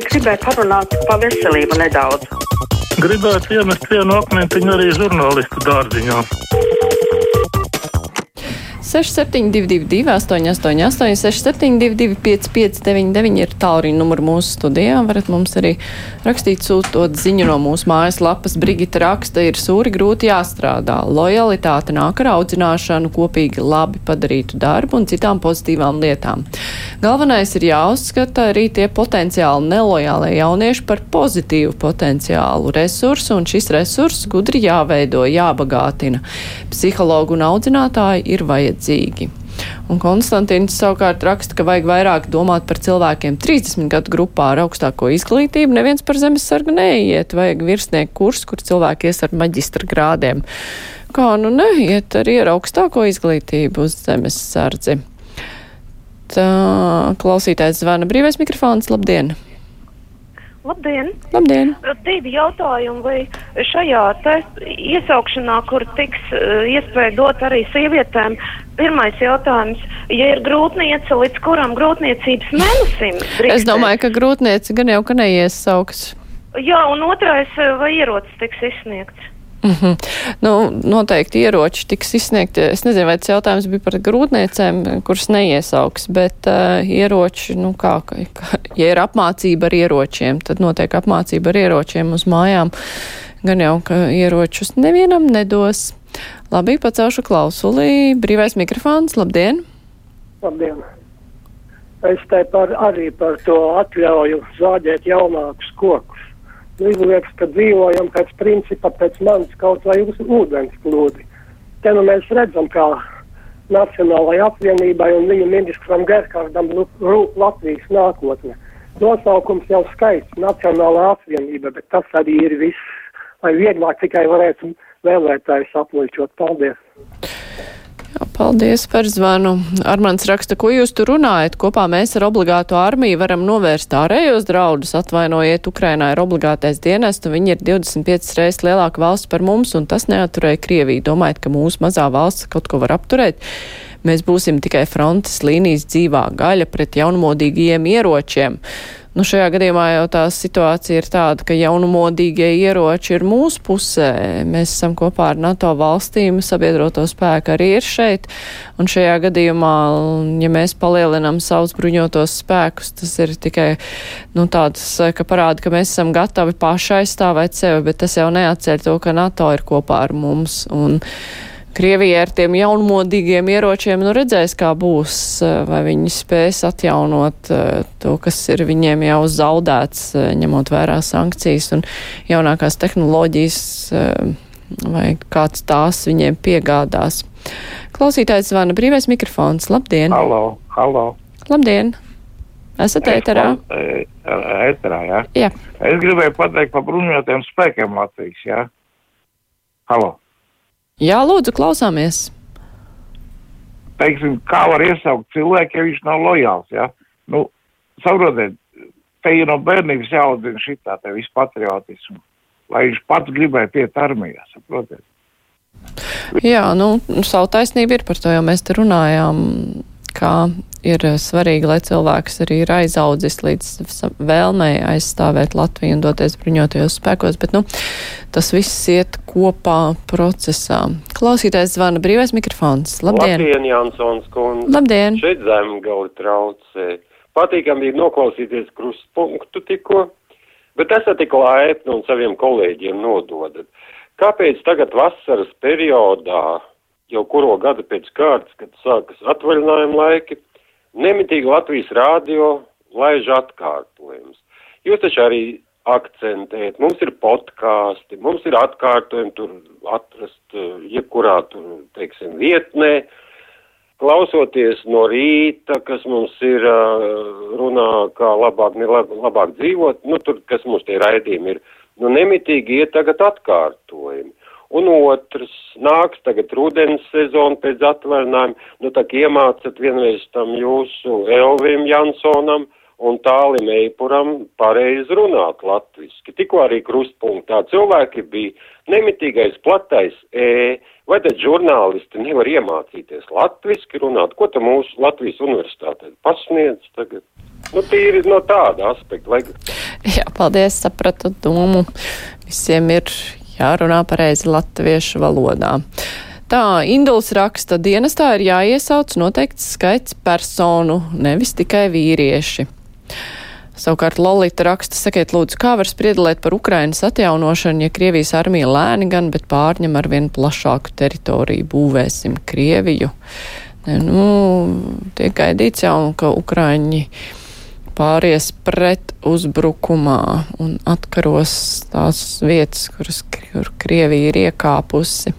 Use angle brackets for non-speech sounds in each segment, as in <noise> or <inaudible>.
gribēju parunāt par veselību nedaudz. Gribētu iemest vienu akmentiņu arī žurnālistu dārziņā. 6722, 888, 672, 559, ir tālruņa numurs mūsu studijā. Varat mums arī rakstīt, sūtot ziņu no mūsu mājaslapas. Brigita raksta, ir sūri grūti jāstrādā. Lojalitāte nāk ar audzināšanu, kopīgi labi padarītu darbu un citām pozitīvām lietām. Galvenais ir jāuzskata arī tie potenciāli nelojālie jaunieši par pozitīvu potenciālu resursu, un šis resurss gudri jāveido, jābagātina. Psihologu un audzinātāji ir vajadzīgi vajadzīgi. Un Konstantīns savukārt raksta, ka vajag vairāk domāt par cilvēkiem 30 gadu grupā ar augstāko izglītību. Neviens par zemesargu neiet, vajag virsnieku kurs, kur cilvēki ies ar maģistra grādiem. Kā nu neiet arī ar augstāko izglītību uz zemesardzi? Tā klausītājs zvana brīvais mikrofons. Labdien! Labdien! Labdien! Divi jautājumi, vai šajā iesaukšanā, kur tiks uh, iespēja dot arī sievietēm, pirmais jautājums, ja ir grūtniece, līdz kuram grūtniecības mēnesim? Drīkstēt? Es domāju, ka grūtniece gan jau, ka neiesauks. Jā, un otrais, vai ierocis tiks izsniegts? Mm -hmm. nu, noteikti ieroči tiks izsniegti. Es nezinu, vai tas jautājums bija par grūtniecēm, kuras neiesauks, bet uh, ieroči, nu kā, kā, ja ir apmācība ar ieročiem, tad notiek apmācība ar ieročiem uz mājām. Gan jau, ka ieročus nevienam nedos. Labi, pacelšu klausulī. Brīvais mikrofons, labdien! Labdien! Es te par, arī par to atļauju zāģēt jaunākus kokus izliekas, ka dzīvojam pēc principa, pēc manis kaut vai uz ūdens plūdi. Te nu mēs redzam, kā Nacionālajai apvienībai un viņu ministram Gerkardam nu, rūp Latvijas nākotne. Nosaukums jau skaists - Nacionālā apvienība, bet tas arī ir viss, lai vieglāk tikai varētu vēlētājus apmuļķot. Paldies! Jā, paldies par zvanu. Armāns raksta, ko jūs tur runājat? Kopā mēs ar obligāto armiju varam novērst ārējos draudus. Atvainojiet, Ukrainā ir obligātais dienests, un viņi ir 25 reizes lielāka valsts par mums, un tas neaturēja Krieviju. Domājat, ka mūsu mazā valsts kaut ko var apturēt? Mēs būsim tikai frontes līnijas dzīvā gaļa pret jaunmodīgiem ieročiem. Nu, šajā gadījumā jau tā situācija ir tāda, ka jaunumodīgie ieroči ir mūsu pusē. Mēs esam kopā ar NATO valstīm, sabiedroto spēku arī ir šeit. Un šajā gadījumā, ja mēs palielinam savus bruņotos spēkus, tas ir tikai nu, tāds, ka parāda, ka mēs esam gatavi paši aizstāvēt sevi, bet tas jau neatceļ to, ka NATO ir kopā ar mums. Un, Krievija ar tiem jaunmodīgiem ieročiem nu redzēs, kā būs, eh, vai viņi spēs atjaunot eh, to, kas ir viņiem jau zaudēts, eh, ņemot vērā sankcijas un jaunākās tehnoloģijas, vai kāds tās viņiem piegādās. Klausītājs zvana brīvais mikrofons. Labdien! Halo, halo! Labdien! Esat ēterā? Ēterā, jā. jā. Es gribēju pateikt par bruņotiem spēkiem Latvijas, jā. Halo! Jā, lūdzu, klausāmies. Teiksim, kā var iesaukt cilvēku, ja viņš nav lojāls, jā? Nu, saprotiet, te ir no bērnības jāaudzina šitā te visu patriotismu, lai viņš pats gribēja piet armijā, saprotiet. Jā, nu, savu taisnību ir par to, jo mēs te runājām kā ir svarīgi, lai cilvēks arī ir aizaudzis līdz vēlmei aizstāvēt Latviju un doties bruņotajos spēkos, bet, nu, tas viss iet kopā procesā. Klausītājs zvana brīvais mikrofons. Labdien! Labdien, Jansons kundze! Labdien! Šeit zemgali traucē. Patīkam bija noklausīties krustpunktu tikko, bet esat tik laipni un saviem kolēģiem nododat. Kāpēc tagad vasaras periodā jau kuro gadu pēc kārtas, kad sākas atvaļinājuma laiki, nemitīgi Latvijas rādio laiž atkārtojums. Jūs taču arī akcentēt, mums ir podkāsti, mums ir atkārtojumi tur atrast eh, jebkurā tur, teiksim, vietnē, klausoties no rīta, kas mums ir eh, runā, kā labāk, labāk dzīvot, nu tur, kas mums tie raidījumi ir, nu nemitīgi iet tagad atkārtojumi. Un otrs, nāks tagad rudens sezona pēc atvaļinājuma, nu tā iemācat vienreiz tam jūsu Elvim Jansonam un tālim eipuram pareizi runāt latviski. Tikko arī krustpunktā cilvēki bija nemitīgais platais E, vai tad žurnālisti nevar iemācīties latviski runāt, ko tam mūsu Latvijas universitātē pasniedz tagad? Nu, tīri no tāda aspekta. Vajag Jā, paldies, sapratu domu. Visiem ir jārunā pareizi latviešu valodā. Tā Induls raksta, dienestā ir jāiesauc noteikts skaits personu, nevis tikai vīrieši. Savukārt Lolita raksta, sakiet lūdzu, kā var spriedalēt par Ukrainas atjaunošanu, ja Krievijas armija lēni gan, bet pārņem ar vien plašāku teritoriju, būvēsim Krieviju. Ne, nu, tiek gaidīts jau, ka Ukraiņi pāries pret uzbrukumā un atkaros tās vietas, kuras kur Krievija ir iekāpusi.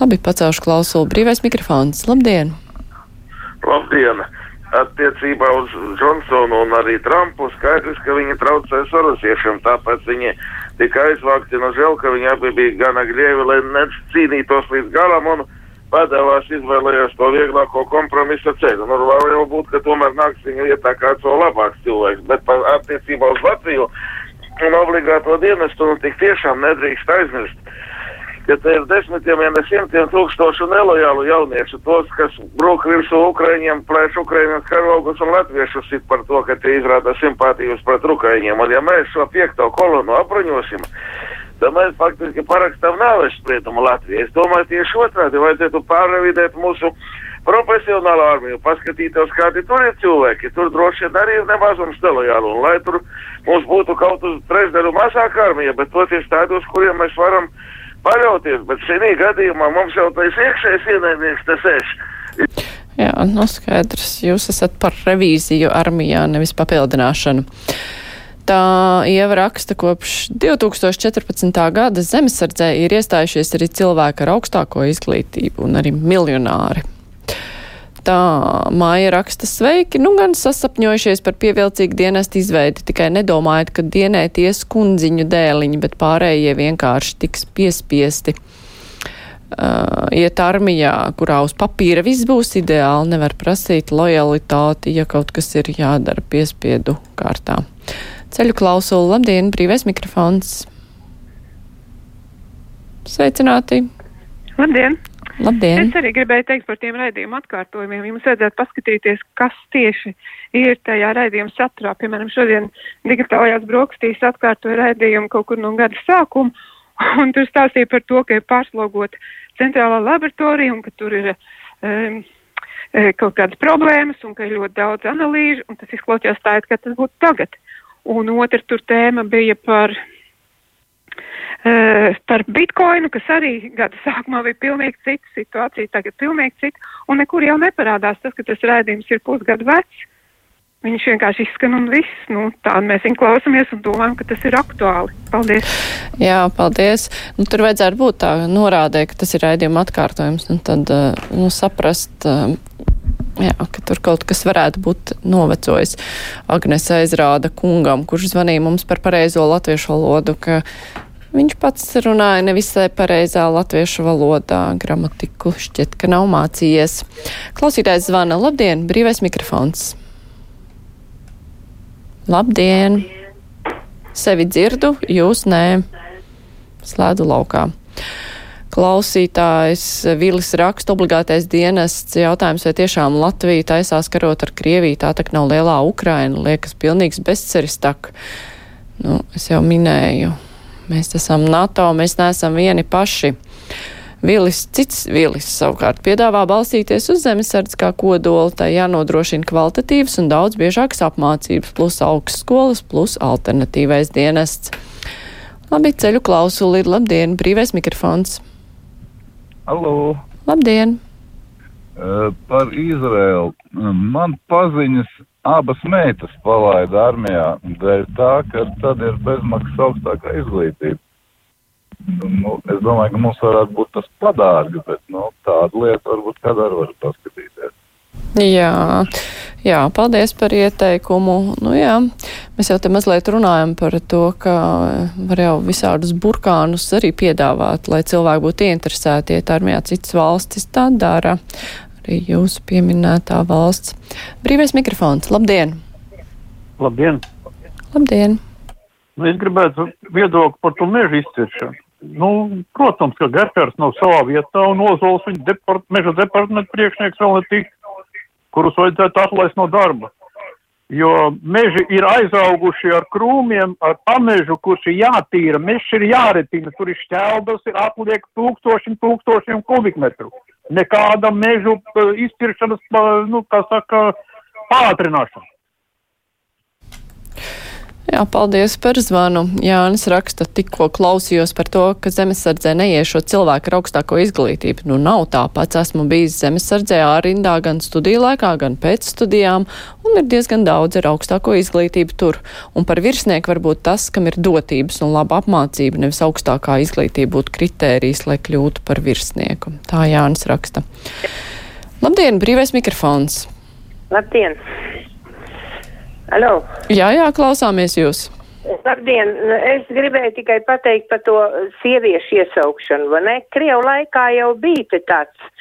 Labi, pacelšu klausulu. Brīvais mikrofons. Labdien! Labdien! Attiecībā uz Džonsonu un arī Trumpu skaidrs, ka viņi traucē sorosiešiem, tāpēc viņi tika aizvākti no žēl, ka viņi abi bija gana grievi, lai necīnītos līdz galam un padevās izvēlējās to vieglāko kompromisa ceļu. Nu, var jau būt, ka tomēr nāks viņa vietā kāds vēl labāks cilvēks, bet par attiecībā uz Latviju un obligāto dienestu, nu tik tiešām nedrīkst aizmirst ka te ir desmitiem, ja ne simtiem tūkstošu nelojālu jauniešu, tos, kas brūk virsū Ukraiņiem, plēš Ukraiņas karogus un latviešus sit par to, ka tie izrāda simpātijus pret Ukraiņiem. Un ja mēs šo piekto kolonu apbruņosim, tad mēs faktiski parakstam nāves spriedumu Latvijai. Es domāju, tieši otrādi vajadzētu pārrevidēt mūsu profesionālo armiju, paskatīties, kādi tur ir cilvēki. Tur droši vien arī ir nemazums nelojālu. Un lai tur mums būtu kaut uz trešdaļu mazāka armija, bet toties tādi, uz kuriem mēs varam paļauties, bet šī gadījumā mums jau tas iekšējais ienaidnieks tas eš. Jā, nu skaidrs, jūs esat par revīziju armijā, nevis papildināšanu. Tā ieva raksta, kopš 2014. gada zemesardzē ir iestājušies arī cilvēki ar augstāko izglītību un arī miljonāri. Tā māja raksta sveiki, nu gan sasapņojušies par pievilcīgu dienestu izveidi, tikai nedomājat, ka dienēt ies kundziņu dēliņi, bet pārējie vienkārši tiks piespiesti. Uh, iet armijā, kurā uz papīra viss būs ideāli, nevar prasīt lojalitāti, ja kaut kas ir jādara piespiedu kārtā. Ceļu klausulu, labdien, brīvais mikrofons. Sveicināti! Labdien! Labdien! Es arī gribēju teikt par tiem raidījumu atkārtojumiem. Jums vajadzētu paskatīties, kas tieši ir tajā raidījuma saturā. Piemēram, šodien digitālajās brokastīs atkārtoja raidījumu kaut kur no gada sākuma, <laughs> un tur stāstīja par to, ka ir pārslogota centrālā laboratorija un ka tur ir um, kaut kādas problēmas un ka ir ļoti daudz analīžu, un tas izklausījās tā, it kā tas būtu tagad. Un otra tur tēma bija par Par bitkoinu, kas arī gada sākumā bija pilnīgi cita situācija, tagad pilnīgi cita, un nekur jau neparādās tas, ka tas rēdījums ir pusgadu vecs. Viņš vienkārši izskan un viss. Nu, Tādu mēs viņu klausamies un domājam, ka tas ir aktuāli. Paldies! Jā, paldies! Nu, tur vajadzētu būt tā norādē, ka tas ir raidījuma atkārtojums, un tad nu, saprast, jā, ka tur kaut kas varētu būt novecojis. Agnes aizrāda kungam, kurš zvanīja mums par pareizo latviešu valodu, ka Viņš pats runāja nevisai pareizā latviešu valodā, gramatiku šķiet, ka nav mācījies. Klausītājs zvana. Labdien, brīvais mikrofons. Labdien! Sevi dzirdu, jūs nē. Slēdu laukā. Klausītājs Vilis raksta obligātais dienests jautājums, vai tiešām Latvija taisās karot ar Krieviju, tā tak nav lielā Ukraina, liekas pilnīgs bezceris tak. Nu, es jau minēju Mēs esam NATO, mēs neesam vieni paši. Vilis, cits vilis savukārt piedāvā balstīties uz zemesardz kā kodolu, tai jānodrošina kvalitatīvas un daudz biežākas apmācības, plus augstskolas, plus alternatīvais dienests. Labi, ceļu klausuli labdien, brīvais mikrofons. Halo! Labdien! Uh, par Izraēlu. Man paziņas abas meitas palaida armijā dēļ tā, ka tad ir bezmaksas augstākā izglītība. Nu, es domāju, ka mums varētu būt tas padārgi, bet nu, tādu lietu varbūt kādā var paskatīties. Jā, jā, paldies par ieteikumu. Nu, jā, mēs jau te mazliet runājam par to, ka var jau visādus burkānus arī piedāvāt, lai cilvēki būtu ieinteresēti iet armijā. Citas valstis tā dara arī jūsu pieminētā valsts. Brīvais mikrofons, labdien! Labdien! Labdien! Nu, es gribētu viedokli par to mežu izciršanu. Nu, protams, ka Gerkers nav savā vietā un Ozols viņa depart, meža departamenta priekšnieks vēl netik, kurus vajadzētu atlaist no darba. Jo meži ir aizauguši ar krūmiem, ar pamežu, kurš ir jātīra, mežs ir jāretina, tur ir šķeldas, ir atliek tūkstošiem, tūkstošiem kubikmetru. Nekāda mežu uh, izciršanas, nu, kā saka, pātrināšana. Jā, paldies par zvanu. Jānis raksta, tikko klausījos par to, ka zemesardzē neiešo cilvēku ar augstāko izglītību. Nu, nav tā pats. Esmu bijis zemesardzē ārindā gan studiju laikā, gan pēc studijām, un ir diezgan daudz ar augstāko izglītību tur. Un par virsnieku varbūt tas, kam ir dotības un laba apmācība, nevis augstākā izglītība būtu kritērijs, lai kļūtu par virsnieku. Tā Jānis raksta. Labdien, brīvais mikrofons! Labdien! Alo. Jā, jā, klausāmies jūs. Labdien! Es gribēju tikai pateikt par to sieviešu iesaukšanu, vai ne? Krievu laikā jau bija tāds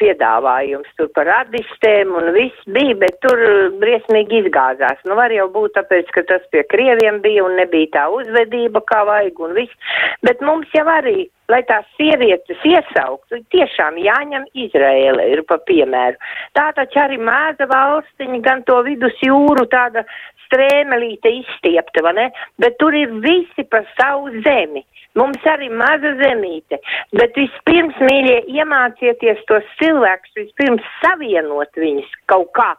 piedāvājums tur par radistēm un viss bija, bet tur briesmīgi izgāzās. Nu, var jau būt tāpēc, ka tas pie krieviem bija un nebija tā uzvedība, kā vajag un viss. Bet mums jau arī lai tās sievietes iesauktu, tiešām jāņem Izraēla ir pa piemēru. Tā taču arī mēza valstiņa, gan to vidus jūru tāda strēmelīte izstiepta, vai ne? Bet tur ir visi pa savu zemi. Mums arī maza zemīte, bet vispirms, mīļie, iemācieties tos cilvēkus, vispirms savienot viņus kaut kā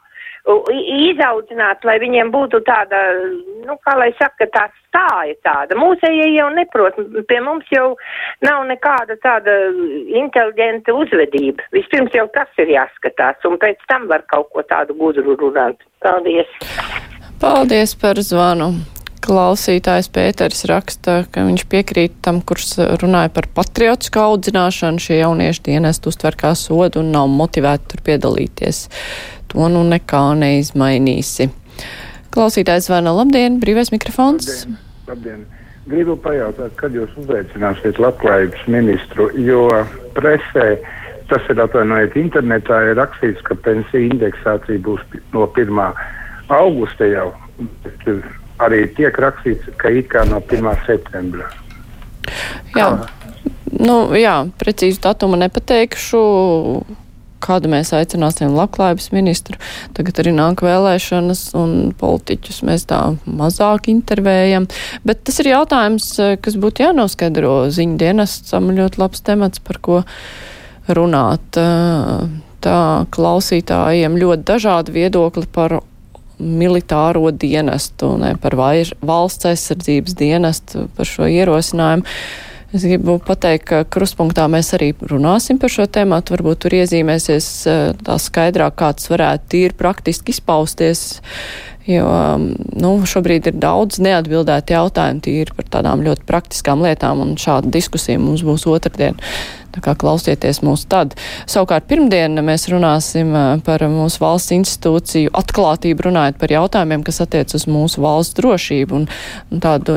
izaudzināt, lai viņiem būtu tāda, nu, kā lai saka, tā stāja tāda. Mūsējie jau neprot, pie mums jau nav nekāda tāda inteliģenta uzvedība. Vispirms jau tas ir jāskatās, un pēc tam var kaut ko tādu gudru runāt. Paldies! Paldies par zvanu! Klausītājs Pēters raksta, ka viņš piekrīt tam, kurš runāja par patriotisku audzināšanu. Šie jaunieši dienestu uztver kā sodu un nav motivēti tur piedalīties to nu nekā neizmainīsi. Klausītājs zvana labdien, brīvais mikrofons. Labdien, labdien. Gribu pajautāt, kad jūs uzaicināsiet labklājības ministru, jo presē, tas ir atvainojiet, internetā ir rakstīts, ka pensija indeksācija būs no 1. augusta jau, bet arī tiek rakstīts, ka it kā no 1. septembra. Jā, nu, jā precīzi datumu nepateikšu kādu mēs aicināsim labklājības ministru. Tagad arī nāk vēlēšanas un politiķus mēs tā mazāk intervējam. Bet tas ir jautājums, kas būtu jānoskaidro ziņu dienestam ļoti labs temats, par ko runāt. Tā klausītājiem ļoti dažādi viedokli par militāro dienestu, ne par valsts aizsardzības dienestu, par šo ierosinājumu. Es gribu pateikt, ka kruspunktā mēs arī runāsim par šo tēmu. Varbūt tur iezīmēsies eh, tā skaidrāk, kāds varētu tīri praktiski izpausties. Jo nu, šobrīd ir daudz neatbildētu jautājumu tīri par tādām ļoti praktiskām lietām, un šāda diskusija mums būs otrdien. Tā kā klausieties mūs tad. Savukārt pirmdien mēs runāsim par mūsu valsts institūciju atklātību, runājot par jautājumiem, kas attiec uz mūsu valsts drošību un, un tādu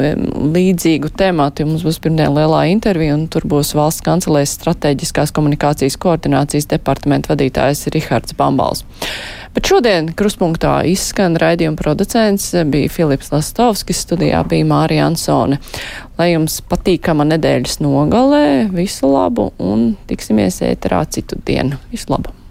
līdzīgu tēmātu. Mums būs pirmdien lielā intervija, un tur būs valsts kancelēs strateģiskās komunikācijas koordinācijas departamenta vadītājs Rihards Bambals. Bet šodien kruspunktā izskan raidījuma producents bija Filips Lastovskis, studijā bija Mārija Ansone. Lai jums patīkama nedēļas nogalē, visu labu un tiksimies ēterā citu dienu. Visu labu!